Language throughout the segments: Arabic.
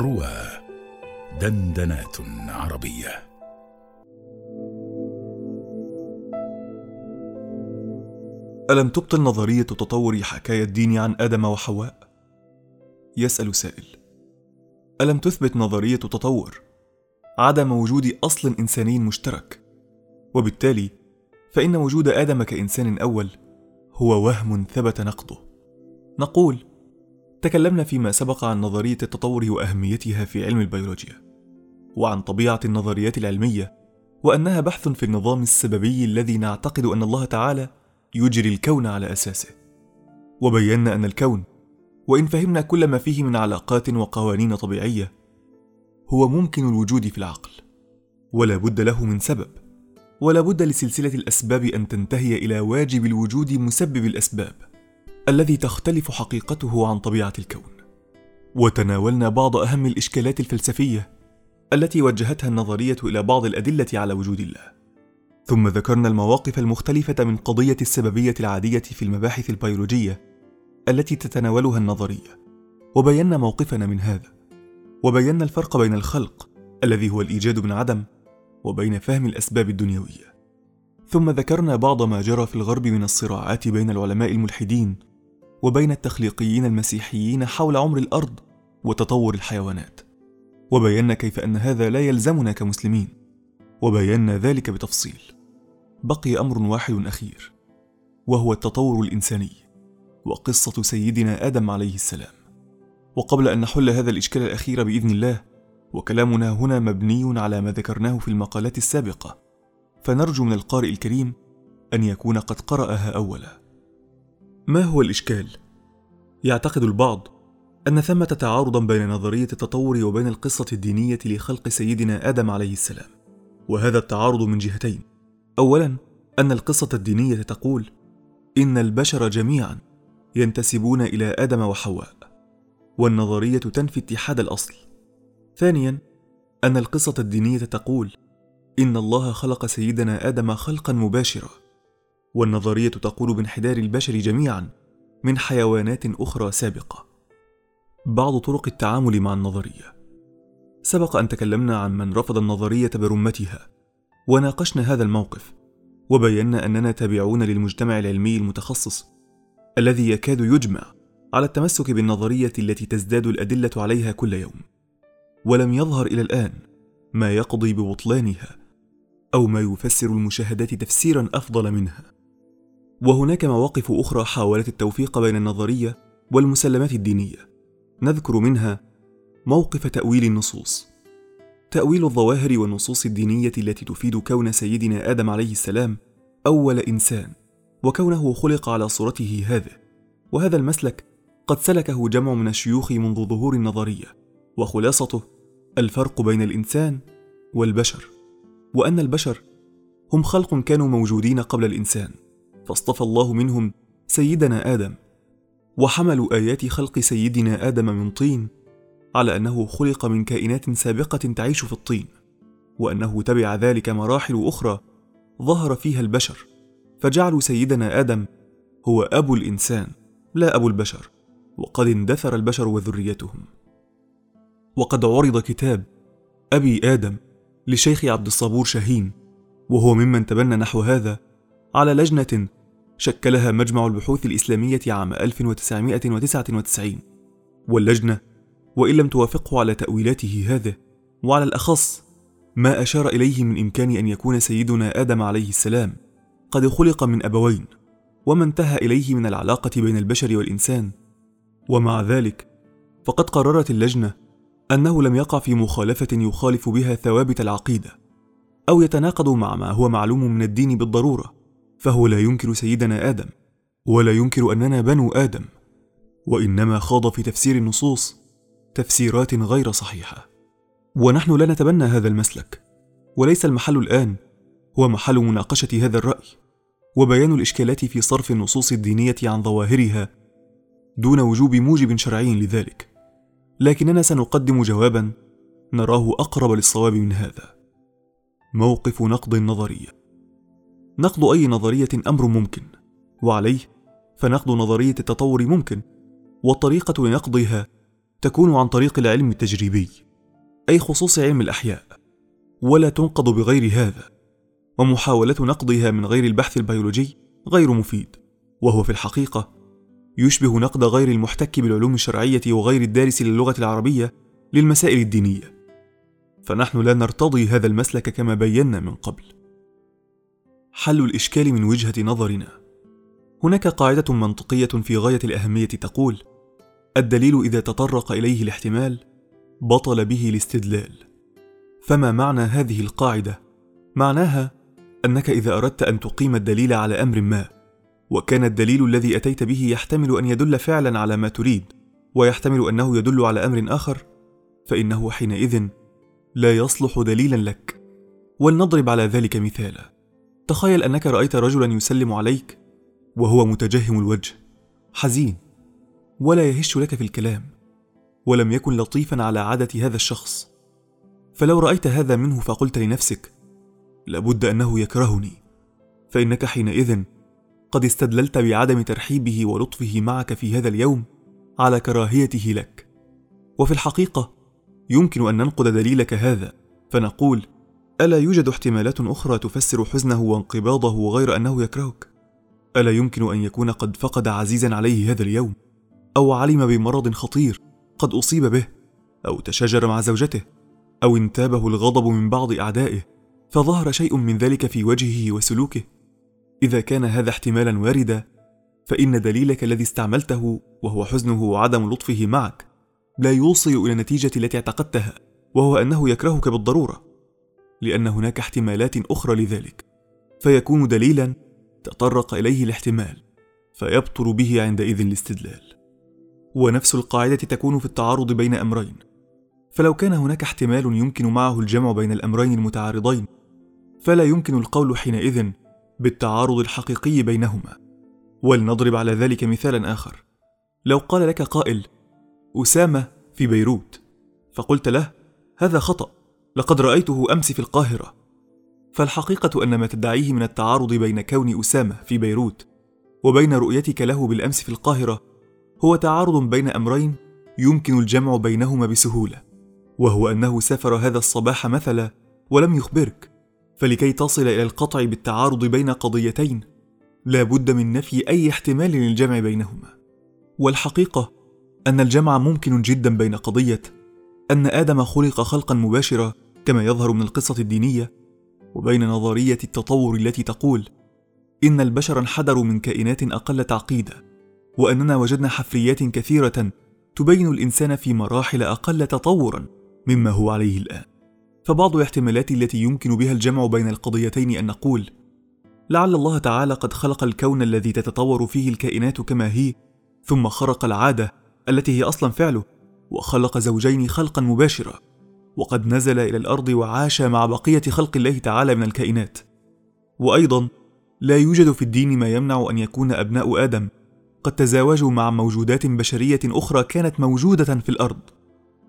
روى دندنات عربية. ألم تبطل نظرية تطور حكاية الدين عن آدم وحواء؟ يسأل سائل. ألم تثبت نظرية التطور عدم وجود أصل إنساني مشترك. وبالتالي فإن وجود آدم كإنسان أول هو وهم ثبت نقضه. نقول تكلمنا فيما سبق عن نظرية التطور وأهميتها في علم البيولوجيا وعن طبيعة النظريات العلمية وأنها بحث في النظام السببي الذي نعتقد أن الله تعالى يجري الكون على أساسه. وبينا أن الكون وإن فهمنا كل ما فيه من علاقات وقوانين طبيعية هو ممكن الوجود في العقل ولا بد له من سبب ولا بد لسلسلة الأسباب أن تنتهي إلى واجب الوجود مسبب الأسباب. الذي تختلف حقيقته عن طبيعة الكون. وتناولنا بعض أهم الإشكالات الفلسفية التي وجهتها النظرية إلى بعض الأدلة على وجود الله. ثم ذكرنا المواقف المختلفة من قضية السببية العادية في المباحث البيولوجية التي تتناولها النظرية. وبينا موقفنا من هذا. وبينا الفرق بين الخلق الذي هو الإيجاد من عدم وبين فهم الأسباب الدنيوية. ثم ذكرنا بعض ما جرى في الغرب من الصراعات بين العلماء الملحدين وبين التخليقيين المسيحيين حول عمر الأرض وتطور الحيوانات وبينا كيف أن هذا لا يلزمنا كمسلمين وبينا ذلك بتفصيل. بقي أمر واحد أخير وهو التطور الإنساني وقصة سيدنا آدم عليه السلام. وقبل أن نحل هذا الإشكال الأخير بإذن الله وكلامنا هنا مبني على ما ذكرناه في المقالات السابقة فنرجو من القارئ الكريم أن يكون قد قرأها اولا. ما هو الإشكال؟ يعتقد البعض أن ثمة تعارضا بين نظرية التطور وبين القصة الدينية لخلق سيدنا آدم عليه السلام وهذا التعارض من جهتين. اولا أن القصة الدينية تقول إن البشر جميعا ينتسبون إلى آدم وحواء والنظرية تنفي اتحاد الأصل. ثانيا أن القصة الدينية تقول إن الله خلق سيدنا آدم خلقا مباشرا. والنظرية تقول بانحدار البشر جميعا من حيوانات أخرى سابقة. بعض طرق التعامل مع النظرية. سبق أن تكلمنا عن من رفض النظرية برمتها وناقشنا هذا الموقف وبينا أننا تابعون للمجتمع العلمي المتخصص الذي يكاد يجمع على التمسك بالنظرية التي تزداد الأدلة عليها كل يوم. ولم يظهر إلى الآن ما يقضي ببطلانها أو ما يفسر المشاهدات تفسيرا أفضل منها. وهناك مواقف أخرى حاولت التوفيق بين النظرية والمسلمات الدينية. نذكر منها موقف تأويل النصوص. تأويل الظواهر والنصوص الدينية التي تفيد كون سيدنا آدم عليه السلام أول إنسان وكونه خلق على صورته هذه. وهذا المسلك قد سلكه جمع من الشيوخ منذ ظهور النظرية وخلاصته الفرق بين الإنسان والبشر. وأن البشر هم خلق كانوا موجودين قبل الإنسان. فاصطفى الله منهم سيدنا آدم وحملوا آيات خلق سيدنا آدم من طين على أنه خلق من كائنات سابقة تعيش في الطين وأنه تبع ذلك مراحل أخرى ظهر فيها البشر فجعلوا سيدنا آدم هو أبو الإنسان لا أبو البشر وقد اندثر البشر وذريتهم. وقد عرض كتاب أبي آدم لشيخ عبد الصبور شاهين وهو ممن تبنى نحو هذا على لجنة شكلها مجمع البحوث الإسلامية عام 1999 واللجنة وإن لم توافقه على تأويلاته هذه وعلى الأخص ما أشار إليه من إمكان أن يكون سيدنا آدم عليه السلام قد خلق من أبوين وما انتهى إليه من العلاقة بين البشر والإنسان. ومع ذلك فقد قررت اللجنة أنه لم يقع في مخالفة يخالف بها ثوابت العقيدة أو يتناقض مع ما هو معلوم من الدين بالضرورة. فهو لا ينكر سيدنا آدم ولا ينكر أننا بنو آدم وإنما خاض في تفسير النصوص تفسيرات غير صحيحة. ونحن لا نتبنى هذا المسلك وليس المحل الآن هو محل مناقشة هذا الرأي وبيان الإشكالات في صرف النصوص الدينية عن ظواهرها دون وجوب موجب شرعي لذلك. لكننا سنقدم جوابا نراه أقرب للصواب من هذا. موقف نقد النظريه نقد أي نظرية أمر ممكن وعليه فنقد نظرية التطور ممكن والطريقة لنقضها تكون عن طريق العلم التجريبي أي خصوص علم الأحياء ولا تنقض بغير هذا ومحاولة نقضها من غير البحث البيولوجي غير مفيد وهو في الحقيقة يشبه نقد غير المحتك بالعلوم الشرعية وغير الدارس للغة العربية للمسائل الدينية. فنحن لا نرتضي هذا المسلك كما بينا من قبل. حل الإشكال من وجهة نظرنا. هناك قاعدة منطقية في غاية الأهمية تقول الدليل إذا تطرق إليه الاحتمال بطل به الاستدلال. فما معنى هذه القاعدة؟ معناها أنك إذا أردت أن تقيم الدليل على أمر ما وكان الدليل الذي أتيت به يحتمل أن يدل فعلا على ما تريد ويحتمل أنه يدل على أمر آخر فإنه حينئذ لا يصلح دليلا لك. ولنضرب على ذلك مثالا. تخيل أنك رأيت رجلا يسلم عليك وهو متجهم الوجه. حزين ولا يهش لك في الكلام ولم يكن لطيفا على عادة هذا الشخص. فلو رأيت هذا منه فقلت لنفسك لابد أنه يكرهني. فإنك حينئذ قد استدللت بعدم ترحيبه ولطفه معك في هذا اليوم على كراهيته لك. وفي الحقيقة يمكن أن ننقد دليلك هذا فنقول ألا يوجد احتمالات أخرى تفسر حزنه وانقباضه غير أنه يكرهك؟ ألا يمكن أن يكون قد فقد عزيزا عليه هذا اليوم؟ أو علم بمرض خطير قد أصيب به؟ أو تشاجر مع زوجته؟ أو انتابه الغضب من بعض أعدائه؟ فظهر شيء من ذلك في وجهه وسلوكه؟ إذا كان هذا احتمالا واردا فإن دليلك الذي استعملته وهو حزنه وعدم لطفه معك لا يوصل إلى النتيجه التي اعتقدتها وهو أنه يكرهك بالضرورة. لأن هناك احتمالات أخرى لذلك. فيكون دليلا تطرق إليه الاحتمال فيبطل به عندئذ الاستدلال. ونفس القاعدة تكون في التعارض بين أمرين. فلو كان هناك احتمال يمكن معه الجمع بين الأمرين المتعارضين فلا يمكن القول حينئذ بالتعارض الحقيقي بينهما. ولنضرب على ذلك مثالا آخر. لو قال لك قائل أسامة في بيروت فقلت له هذا خطأ. لقد رأيته أمس في القاهرة. فالحقيقة أن ما تدعيه من التعارض بين كون أسامة في بيروت وبين رؤيتك له بالأمس في القاهرة هو تعارض بين أمرين يمكن الجمع بينهما بسهولة وهو أنه سافر هذا الصباح مثلا ولم يخبرك فلكي تصل إلى القطع بالتعارض بين قضيتين لا بد من نفي أي احتمال للجمع بينهما. والحقيقة أن الجمع ممكن جدا بين قضية أن آدم خلق خلقا مباشرا كما يظهر من القصة الدينية وبين نظرية التطور التي تقول إن البشر انحدروا من كائنات أقل تعقيدا وأننا وجدنا حفريات كثيرة تبين الإنسان في مراحل أقل تطورا مما هو عليه الآن. فبعض الاحتمالات التي يمكن بها الجمع بين القضيتين أن نقول لعل الله تعالى قد خلق الكون الذي تتطور فيه الكائنات كما هي ثم خرق العادة التي هي أصلا فعله. وخلق زوجين خلقا مباشرا وقد نزل إلى الأرض وعاش مع بقية خلق الله تعالى من الكائنات. وأيضا لا يوجد في الدين ما يمنع أن يكون أبناء آدم. قد تزاوجوا مع موجودات بشرية أخرى كانت موجودة في الأرض.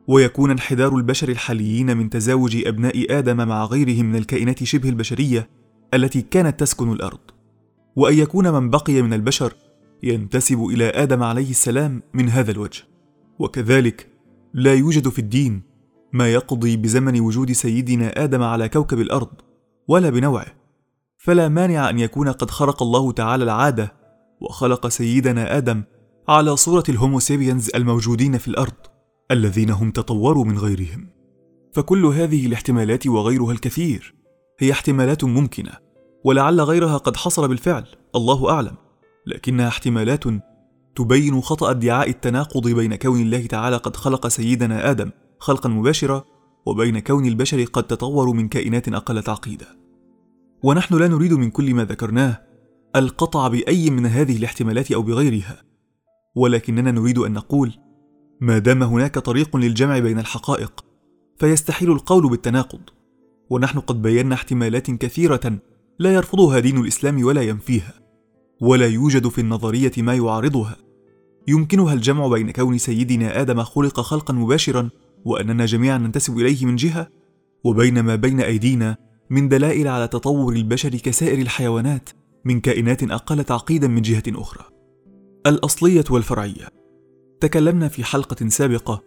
ويكون انحدار البشر الحاليين من تزاوج أبناء آدم مع غيرهم من الكائنات شبه البشرية التي كانت تسكن الأرض. وأن يكون من بقي من البشر ينتسب إلى آدم عليه السلام من هذا الوجه. وكذلك لا يوجد في الدين ما يقضي بزمن وجود سيدنا آدم على كوكب الأرض ولا بنوعه. فلا مانع أن يكون قد خرق الله تعالى العادة وخلق سيدنا آدم على صورة الهوموسيبينز الموجودين في الأرض الذين هم تطوروا من غيرهم. فكل هذه الاحتمالات وغيرها الكثير هي احتمالات ممكنة ولعل غيرها قد حصل بالفعل الله أعلم. لكنها احتمالات تبين خطأ ادعاء التناقض بين كون الله تعالى قد خلق سيدنا آدم خلقا مباشرا وبين كون البشر قد تطوروا من كائنات أقل تعقيدا. ونحن لا نريد من كل ما ذكرناه القطع بأي من هذه الاحتمالات أو بغيرها. ولكننا نريد أن نقول ما دام هناك طريق للجمع بين الحقائق فيستحيل القول بالتناقض. ونحن قد بينا احتمالات كثيرة لا يرفضها دين الإسلام ولا ينفيها. ولا يوجد في النظرية ما يعارضها. يمكنها الجمع بين كون سيدنا آدم خلق خلقا مباشرا وأننا جميعا ننتسب إليه من جهة وبين ما بين أيدينا من دلائل على تطور البشر كسائر الحيوانات من كائنات أقل تعقيدا من جهة أخرى. الأصلية والفرعية. تكلمنا في حلقة سابقة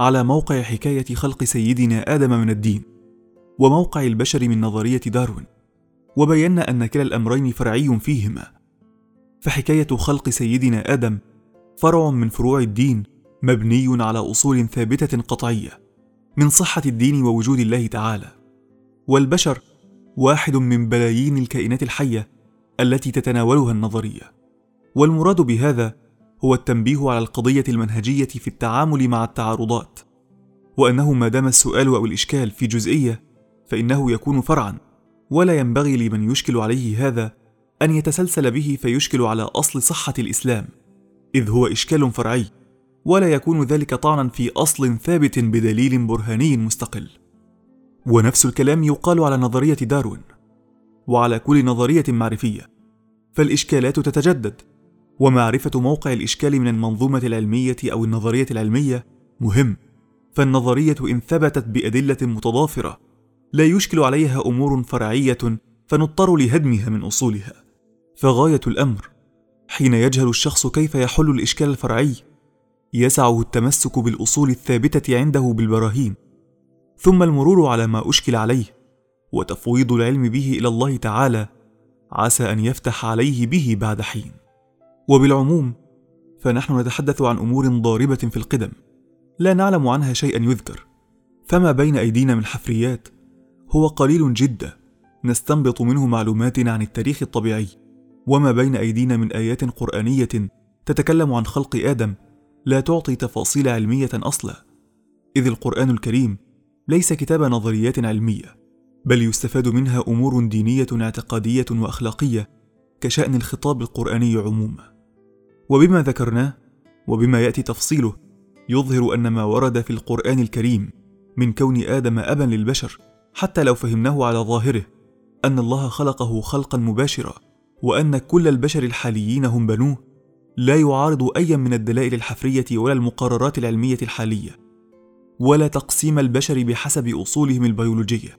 على موقع حكاية خلق سيدنا آدم من الدين وموقع البشر من نظرية داروين وبينا أن كلا الأمرين فرعي فيهما. فحكاية خلق سيدنا آدم فرع من فروع الدين مبني على أصول ثابتة قطعية من صحة الدين ووجود الله تعالى. والبشر واحد من بلايين الكائنات الحية التي تتناولها النظرية. والمراد بهذا هو التنبيه على القضية المنهجية في التعامل مع التعارضات. وأنه ما دام السؤال أو الإشكال في جزئية فإنه يكون فرعا ولا ينبغي لمن يشكل عليه هذا أن يتسلسل به فيشكل على أصل صحة الإسلام إذ هو إشكال فرعي ولا يكون ذلك طعنا في أصل ثابت بدليل برهاني مستقل. ونفس الكلام يقال على نظرية داروين وعلى كل نظرية معرفية فالإشكالات تتجدد ومعرفة موقع الإشكال من المنظومة العلمية أو النظرية العلمية مهم فالنظرية إن ثبتت بأدلة متضافرة لا يشكل عليها أمور فرعية فنضطر لهدمها من أصولها. فغاية الأمر. حين يجهل الشخص كيف يحل الإشكال الفرعي يسعه التمسك بالأصول الثابتة عنده بالبراهين. ثم المرور على ما أشكل عليه وتفويض العلم به إلى الله تعالى عسى أن يفتح عليه به بعد حين. وبالعموم فنحن نتحدث عن أمور ضاربة في القدم لا نعلم عنها شيئا يذكر. فما بين أيدينا من حفريات هو قليل جدا نستنبط منه معلومات عن التاريخ الطبيعي. وما بين أيدينا من آيات قرآنية تتكلم عن خلق آدم لا تعطي تفاصيل علمية أصلا. إذ القرآن الكريم ليس كتاب نظريات علمية بل يستفاد منها أمور دينية اعتقادية وأخلاقية كشأن الخطاب القرآني عموما. وبما ذكرناه وبما يأتي تفصيله يظهر أن ما ورد في القرآن الكريم من كون آدم ابا للبشر حتى لو فهمناه على ظاهره أن الله خلقه خلقا مباشرا وأن كل البشر الحاليين هم بنوه لا يعارض ايا من الدلائل الحفرية ولا المقررات العلمية الحالية ولا تقسيم البشر بحسب أصولهم البيولوجية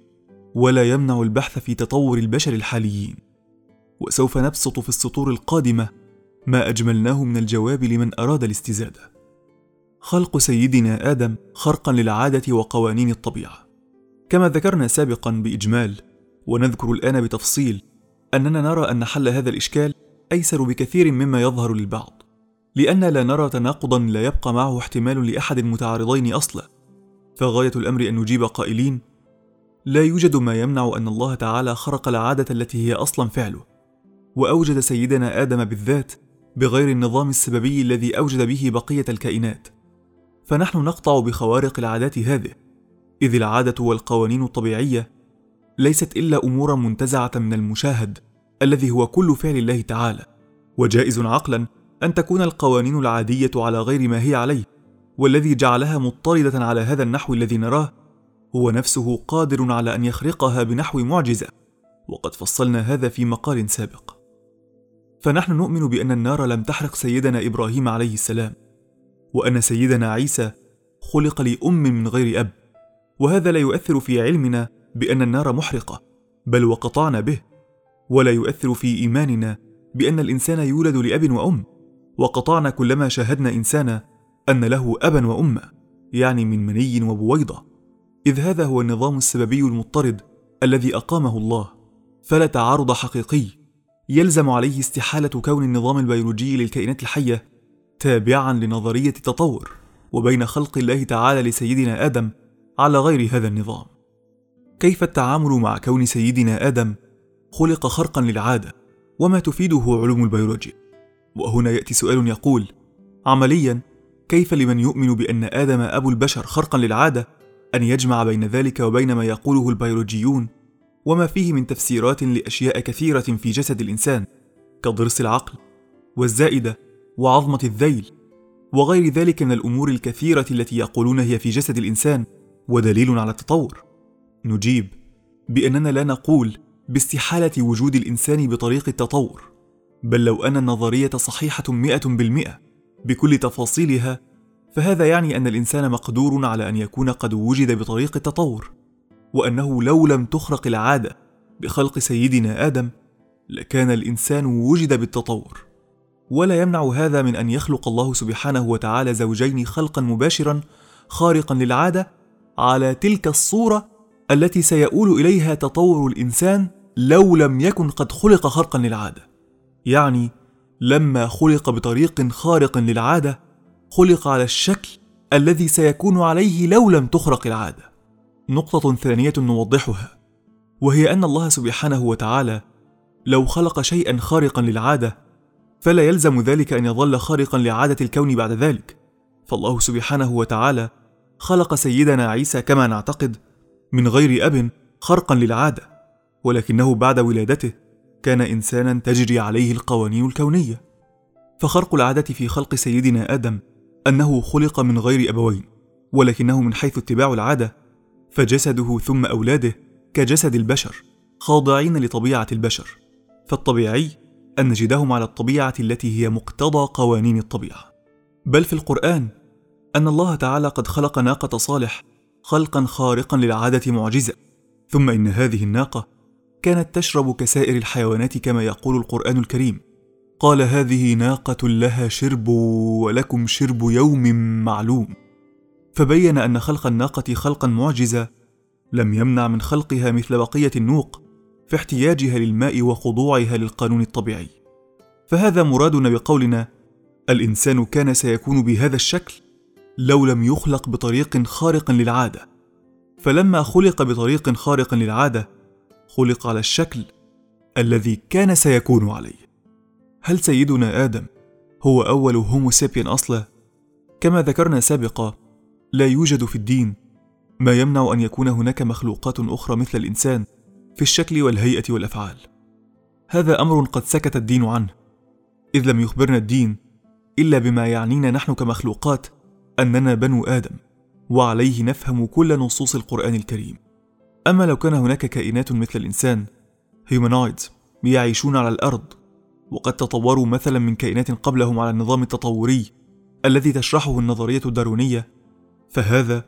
ولا يمنع البحث في تطور البشر الحاليين. وسوف نبسط في السطور القادمة ما أجملناه من الجواب لمن أراد الاستزادة. خلق سيدنا آدم خرقا للعادة وقوانين الطبيعة. كما ذكرنا سابقا بإجمال ونذكر الآن بتفصيل أننا نرى أن حل هذا الإشكال أيسر بكثير مما يظهر للبعض لأن لا نرى تناقضا لا يبقى معه احتمال لأحد المتعارضين أصلا. فغاية الأمر أن نجيب قائلين لا يوجد ما يمنع أن الله تعالى خرق العادة التي هي أصلا فعله وأوجد سيدنا آدم بالذات بغير النظام السببي الذي أوجد به بقية الكائنات. فنحن نقطع بخوارق العادات هذه إذ العادة والقوانين الطبيعية ليست إلا امورا منتزعة من المشاهد الذي هو كل فعل الله تعالى وجائز عقلا أن تكون القوانين العادية على غير ما هي عليه والذي جعلها مضطردة على هذا النحو الذي نراه هو نفسه قادر على أن يخرقها بنحو معجزة وقد فصلنا هذا في مقال سابق. فنحن نؤمن بأن النار لم تحرق سيدنا إبراهيم عليه السلام وأن سيدنا عيسى خلق لأم من غير أب وهذا لا يؤثر في علمنا بأن النار محرقة بل وقطعنا به. ولا يؤثر في إيماننا بأن الإنسان يولد لأب وأم. وقطعنا كلما شاهدنا إنسانا أن له أبا وامه يعني من مني وبويضة. إذ هذا هو النظام السببي المضطرد الذي أقامه الله. فلا تعارض حقيقي. يلزم عليه استحالة كون النظام البيولوجي للكائنات الحية تابعا لنظرية التطور وبين خلق الله تعالى لسيدنا آدم على غير هذا النظام. كيف التعامل مع كون سيدنا آدم خلق خرقا للعادة وما تفيده علوم البيولوجيا؟ وهنا يأتي سؤال يقول: عمليا كيف لمن يؤمن بأن آدم أبو البشر خرقا للعادة أن يجمع بين ذلك وبين ما يقوله البيولوجيون وما فيه من تفسيرات لأشياء كثيرة في جسد الإنسان كضرس العقل والزائدة وعظمة الذيل وغير ذلك من الأمور الكثيرة التي يقولون هي في جسد الإنسان ودليل على التطور نجيب بأننا لا نقول باستحالة وجود الإنسان بطريق التطور. بل لو أن النظرية صحيحة مئة بالمئة بكل تفاصيلها فهذا يعني أن الإنسان مقدور على أن يكون قد وجد بطريق التطور وأنه لو لم تخرق العادة بخلق سيدنا آدم لكان الإنسان وجد بالتطور. ولا يمنع هذا من أن يخلق الله سبحانه وتعالى زوجين خلقا مباشرا خارقا للعادة على تلك الصورة التي سيؤول إليها تطور الإنسان لو لم يكن قد خلق خرقا للعادة. يعني لما خلق بطريق خارق للعادة خلق على الشكل الذي سيكون عليه لو لم تخرق العادة. نقطة ثانية نوضحها وهي أن الله سبحانه وتعالى لو خلق شيئا خارقا للعادة فلا يلزم ذلك أن يظل خارقا لعادة الكون بعد ذلك. فالله سبحانه وتعالى خلق سيدنا عيسى كما نعتقد من غير أب خرقا للعادة. ولكنه بعد ولادته كان إنسانا تجري عليه القوانين الكونية. فخرق العادة في خلق سيدنا آدم أنه خلق من غير أبوين ولكنه من حيث اتباع العادة فجسده ثم أولاده كجسد البشر خاضعين لطبيعة البشر. فالطبيعي أن نجدهم على الطبيعة التي هي مقتضى قوانين الطبيعة. بل في القرآن أن الله تعالى قد خلق ناقة صالح خلقا خارقا للعادة معجزة. ثم إن هذه الناقة كانت تشرب كسائر الحيوانات كما يقول القرآن الكريم. قال هذه ناقة لها شرب ولكم شرب يوم معلوم. فبين أن خلق الناقة خلقا معجزا لم يمنع من خلقها مثل بقية النوق في احتياجها للماء وخضوعها للقانون الطبيعي. فهذا مرادنا بقولنا الإنسان كان سيكون بهذا الشكل لو لم يخلق بطريق خارق للعادة. فلما خلق بطريق خارق للعادة خلق على الشكل الذي كان سيكون عليه. هل سيدنا آدم هو أول هومو سيبين أصلا؟ كما ذكرنا سابقا لا يوجد في الدين ما يمنع أن يكون هناك مخلوقات أخرى مثل الإنسان في الشكل والهيئة والأفعال. هذا أمر قد سكت الدين عنه إذ لم يخبرنا الدين إلا بما يعنينا نحن كمخلوقات أننا بنو آدم وعليه نفهم كل نصوص القرآن الكريم. أما لو كان هناك كائنات مثل الإنسان هيومانويدز يعيشون على الأرض وقد تطوروا مثلا من كائنات قبلهم على النظام التطوري الذي تشرحه النظرية الداروينيه فهذا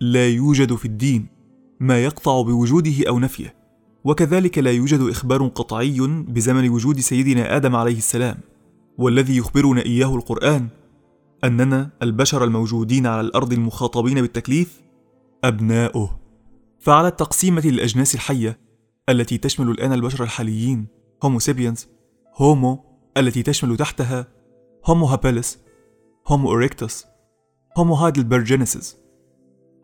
لا يوجد في الدين ما يقطع بوجوده أو نفيه وكذلك لا يوجد إخبار قطعي بزمن وجود سيدنا آدم عليه السلام. والذي يخبرنا إياه القرآن أننا البشر الموجودين على الأرض المخاطبين بالتكليف أبناؤه. فعلى التقسيمة للأجناس الحية التي تشمل الآن البشر الحاليين هومو سيبينز Homo التي تشمل تحتها Homo habilis Homo erectus Homo heidelbergensis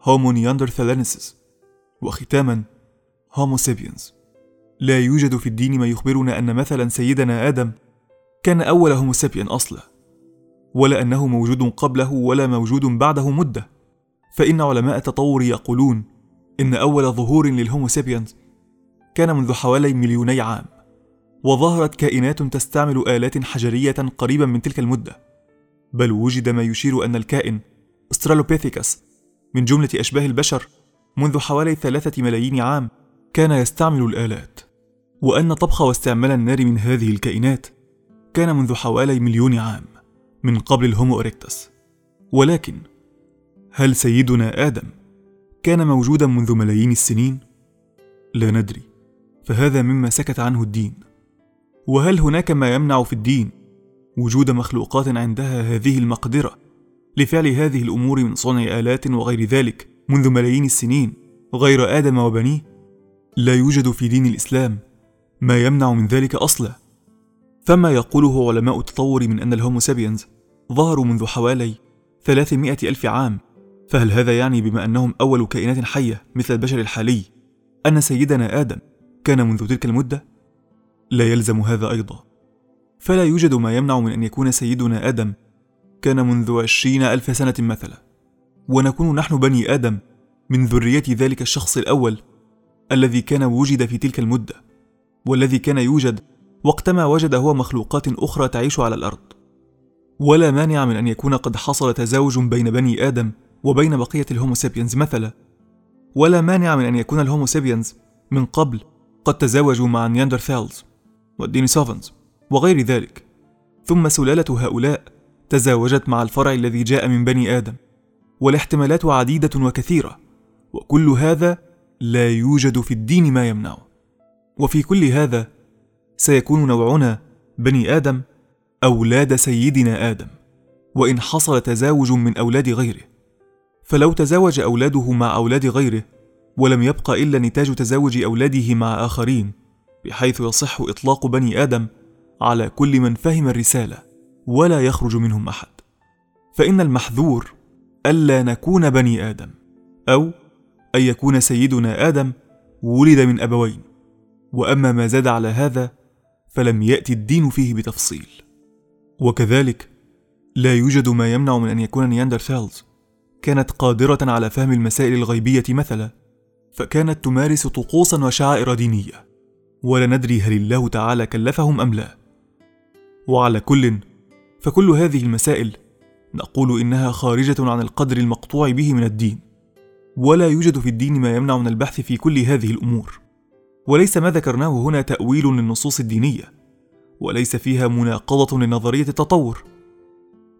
Homo neanderthalensis وختاما Homo sapiens لا يوجد في الدين ما يخبرنا أن مثلا سيدنا آدم كان أول Homo sapien أصلا ولا أنه موجود قبله ولا موجود بعده مدة. فإن علماء التطور يقولون إن أول ظهور لل Homo sapiens كان منذ حوالي مليوني عام وظهرت كائنات تستعمل آلات حجرية قريبا من تلك المدة. بل وجد ما يشير أن الكائن استرالوبيثيكس من جملة أشباه البشر منذ حوالي ثلاثة ملايين عام كان يستعمل الآلات. وأن طبخ واستعمال النار من هذه الكائنات كان منذ حوالي مليون عام من قبل ال Homo erectus. ولكن هل سيدنا آدم كان موجودا منذ ملايين السنين؟ لا ندري فهذا مما سكت عنه الدين وهل هناك ما يمنع في الدين وجود مخلوقات عندها هذه المقدرة لفعل هذه الأمور من صنع آلات وغير ذلك منذ ملايين السنين غير آدم وبنيه؟ لا يوجد في دين الإسلام ما يمنع من ذلك أصلا فما يقوله علماء التطور من أن الهومو سابينز ظهروا منذ حوالي 300 ألف عام فهل هذا يعني بما أنهم أول كائنات حية مثل البشر الحالي؟ أن سيدنا آدم كان منذ تلك المدة؟ لا يلزم هذا أيضا. فلا يوجد ما يمنع من أن يكون سيدنا آدم كان منذ عشرين ألف سنة مثلا. ونكون نحن بني آدم من ذرية ذلك الشخص الأول الذي كان وجد في تلك المدة والذي كان يوجد وقتما وجد هو مخلوقات أخرى تعيش على الأرض. ولا مانع من أن يكون قد حصل تزاوج بين بني آدم وبين بقية ال Homo sapiens مثلا. ولا مانع من أن يكون ال Homo sapiens من قبل قد تزاوجوا مع ال Neanderthals وال Denisovans وغير ذلك. ثم سلالة هؤلاء تزاوجت مع الفرع الذي جاء من بني آدم. والاحتمالات عديدة وكثيرة. وكل هذا لا يوجد في الدين ما يمنعه وفي كل هذا سيكون نوعنا بني آدم أولاد سيدنا آدم. وإن حصل تزاوج من أولاد غيره. فلو تزاوج أولاده مع أولاد غيره ولم يبق إلا نتاج تزاوج أولاده مع آخرين بحيث يصح إطلاق بني آدم على كل من فهم الرسالة ولا يخرج منهم أحد. فإن المحذور ألا نكون بني آدم أو أن يكون سيدنا آدم ولد من أبوين. وأما ما زاد على هذا فلم يأتي الدين فيه بتفصيل. وكذلك لا يوجد ما يمنع من أن يكون نياندرثالز كانت قادرة على فهم المسائل الغيبية مثلا فكانت تمارس طقوسا وشعائر دينية. ولا ندري هل الله تعالى كلفهم أم لا. وعلى كل فكل هذه المسائل نقول إنها خارجة عن القدر المقطوع به من الدين. ولا يوجد في الدين ما يمنع من البحث في كل هذه الأمور. وليس ما ذكرناه هنا تأويل للنصوص الدينية. وليس فيها مناقضة لنظرية التطور.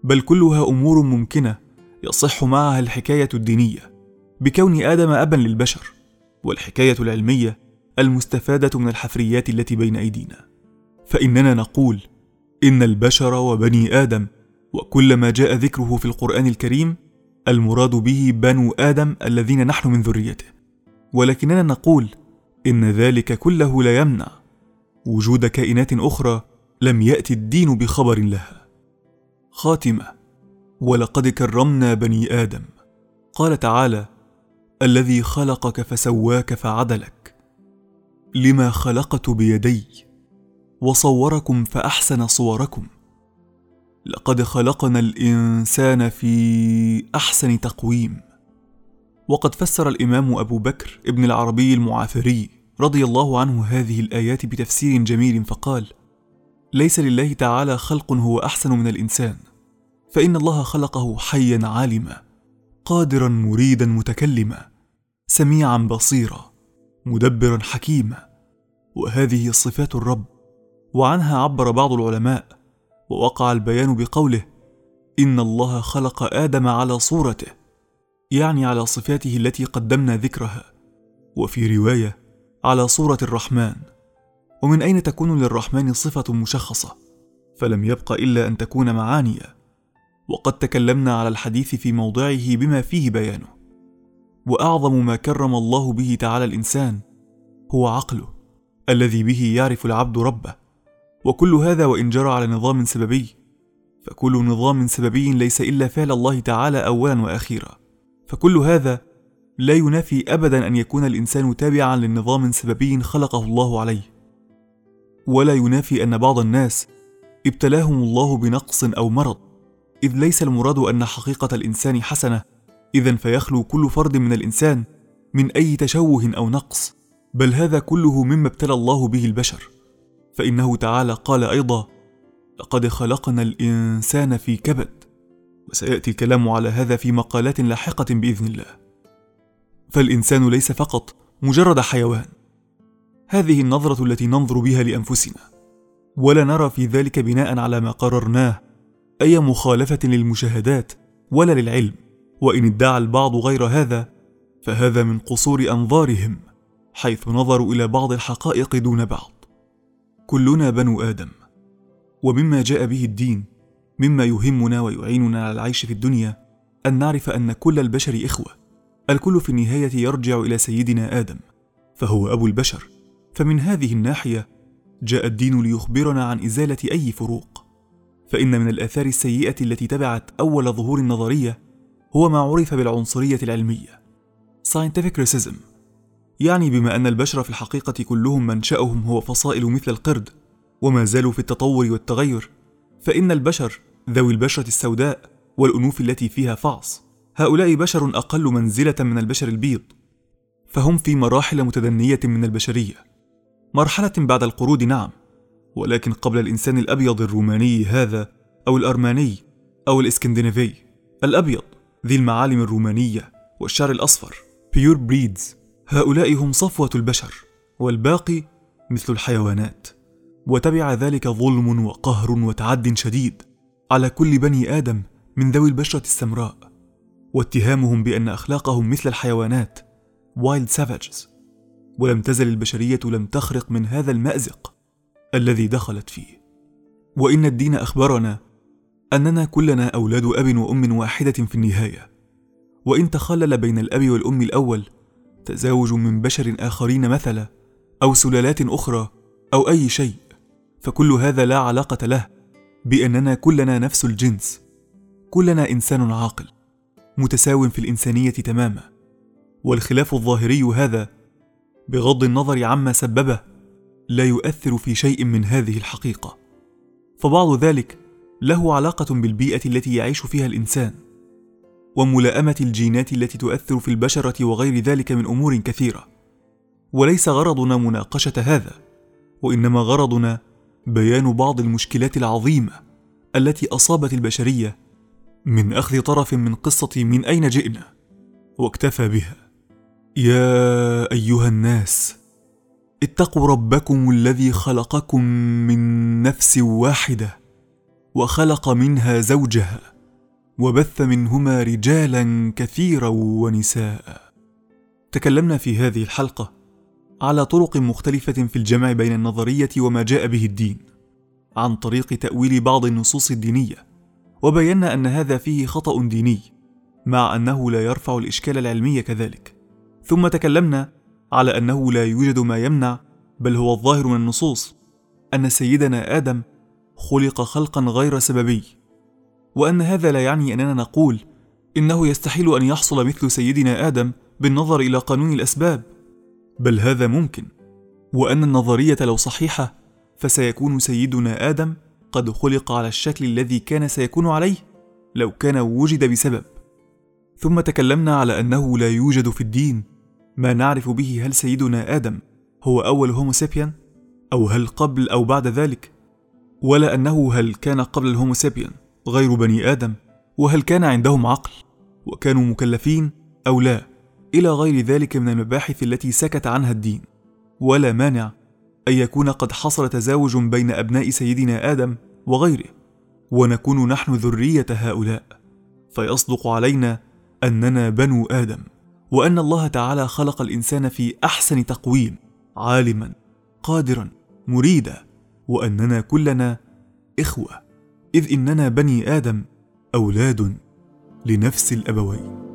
بل كلها أمور ممكنة يصح معها الحكاية الدينية بكون آدم أبا للبشر والحكاية العلمية المستفادة من الحفريات التي بين أيدينا. فإننا نقول إن البشر وبني آدم وكل ما جاء ذكره في القرآن الكريم المراد به بنو آدم الذين نحن من ذريته. ولكننا نقول إن ذلك كله لا يمنع. وجود كائنات أخرى لم يأتي الدين بخبر لها. خاتمة. ولقد كرمنا بني آدم. قال تعالى الذي خلقك فسواك فعدلك. لما خلقت بيدي وصوركم فأحسن صوركم. لقد خلقنا الإنسان في أحسن تقويم. وقد فسر الإمام أبو بكر ابن العربي المعافري رضي الله عنه هذه الآيات بتفسير جميل فقال ليس لله تعالى خلق هو أحسن من الإنسان. فإن الله خلقه حيا عالما قادرا مريدا متكلما سميعا بصيرا مدبرا حكيما. وهذه صفات الرب وعنها عبر بعض العلماء ووقع البيان بقوله إن الله خلق آدم على صورته يعني على صفاته التي قدمنا ذكرها وفي رواية على صورة الرحمن. ومن أين تكون للرحمن صفة مشخصة؟ فلم يبق إلا أن تكون معانيه وقد تكلمنا على الحديث في موضعه بما فيه بيانه. وأعظم ما كرم الله به تعالى الإنسان هو عقله الذي به يعرف العبد ربه. وكل هذا وإن جرى على نظام سببي. فكل نظام سببي ليس إلا فعل الله تعالى أولا وأخيرا. فكل هذا لا ينافي أبدا أن يكون الإنسان تابعا للنظام سببي خلقه الله عليه. ولا ينافي أن بعض الناس ابتلاهم الله بنقص أو مرض. إذ ليس المراد أن حقيقة الإنسان حسنة إذا فيخلو كل فرد من الإنسان من أي تشوه أو نقص بل هذا كله مما ابتلى الله به البشر. فإنه تعالى قال أيضا لقد خلقنا الإنسان في كبد وسيأتي الكلام على هذا في مقالات لاحقة بإذن الله. فالإنسان ليس فقط مجرد حيوان. هذه النظرة التي ننظر بها لأنفسنا ولا نرى في ذلك بناء على ما قررناه أي مخالفة للمشاهدات ولا للعلم وإن ادعى البعض غير هذا فهذا من قصور أنظارهم حيث نظروا إلى بعض الحقائق دون بعض. كلنا بنو آدم ومما جاء به الدين مما يهمنا ويعيننا على العيش في الدنيا أن نعرف أن كل البشر إخوة الكل في النهاية يرجع إلى سيدنا آدم فهو أبو البشر. فمن هذه الناحية جاء الدين ليخبرنا عن إزالة أي فروق. فإن من الآثار السيئة التي تبعت أول ظهور النظرية هو ما عرف بالعنصرية العلمية. Scientific racism. يعني بما أن البشر في الحقيقة كلهم منشأهم هو فصائل مثل القرد وما زالوا في التطور والتغير فإن البشر ذوي البشرة السوداء والأنوف التي فيها فعص هؤلاء بشر أقل منزلة من البشر البيض فهم في مراحل متدنية من البشرية. مرحلة بعد القرود نعم. ولكن قبل الإنسان الأبيض الروماني هذا أو الأرماني أو الإسكندنافي. الأبيض ذي المعالم الرومانية والشعر الأصفر بيور بريدز هؤلاء هم صفوة البشر والباقي مثل الحيوانات. وتبع ذلك ظلم وقهر وتعد شديد على كل بني آدم من ذوي البشرة السمراء. واتهامهم بأن أخلاقهم مثل الحيوانات wild savages ولم تزل البشرية لم تخرج من هذا المأزق. الذي دخلت فيه. وإن الدين أخبرنا أننا كلنا أولاد أب وأم واحدة في النهاية. وإن تخلل بين الأب والأم الأول تزاوج من بشر آخرين مثلا أو سلالات أخرى أو أي شيء. فكل هذا لا علاقة له بأننا كلنا نفس الجنس. كلنا إنسان عاقل متساو في الإنسانية تماما. والخلاف الظاهري هذا بغض النظر عما سببه لا يؤثر في شيء من هذه الحقيقة. فبعض ذلك له علاقة بالبيئة التي يعيش فيها الإنسان وملائمة الجينات التي تؤثر في البشرة وغير ذلك من أمور كثيرة. وليس غرضنا مناقشة هذا وإنما غرضنا بيان بعض المشكلات العظيمة التي أصابت البشرية من أخذ طرف من قصة من أين جئنا واكتفى بها. يا أيها الناس اتقوا ربكم الذي خلقكم من نفس واحدة وخلق منها زوجها وبث منهما رجالا كثيرا ونساء. تكلمنا في هذه الحلقة على طرق مختلفة في الجمع بين النظرية وما جاء به الدين عن طريق تأويل بعض النصوص الدينية وبينا أن هذا فيه خطأ ديني مع أنه لا يرفع الإشكال العلمي كذلك. ثم تكلمنا على أنه لا يوجد ما يمنع بل هو الظاهر من النصوص أن سيدنا آدم خلق خلقا غير سببي. وأن هذا لا يعني أننا نقول إنه يستحيل أن يحصل مثل سيدنا آدم بالنظر إلى قانون الأسباب. بل هذا ممكن. وأن النظرية لو صحيحة فسيكون سيدنا آدم قد خلق على الشكل الذي كان سيكون عليه لو كان وجد بسبب. ثم تكلمنا على أنه لا يوجد في الدين ما نعرف به هل سيدنا آدم هو أول هوموسيبيان أو هل قبل أو بعد ذلك ولا أنه هل كان قبل الهوموسيبيان غير بني آدم وهل كان عندهم عقل وكانوا مكلفين أو لا. إلى غير ذلك من المباحث التي سكت عنها الدين ولا مانع أن يكون قد حصل تزاوج بين أبناء سيدنا آدم وغيره ونكون نحن ذرية هؤلاء. فيصدق علينا أننا بنو آدم. وأن الله تعالى خلق الإنسان في أحسن تقويم عالما قادرا مريدا وأننا كلنا إخوة إذ إننا بني آدم أولاد لنفس الأبوين.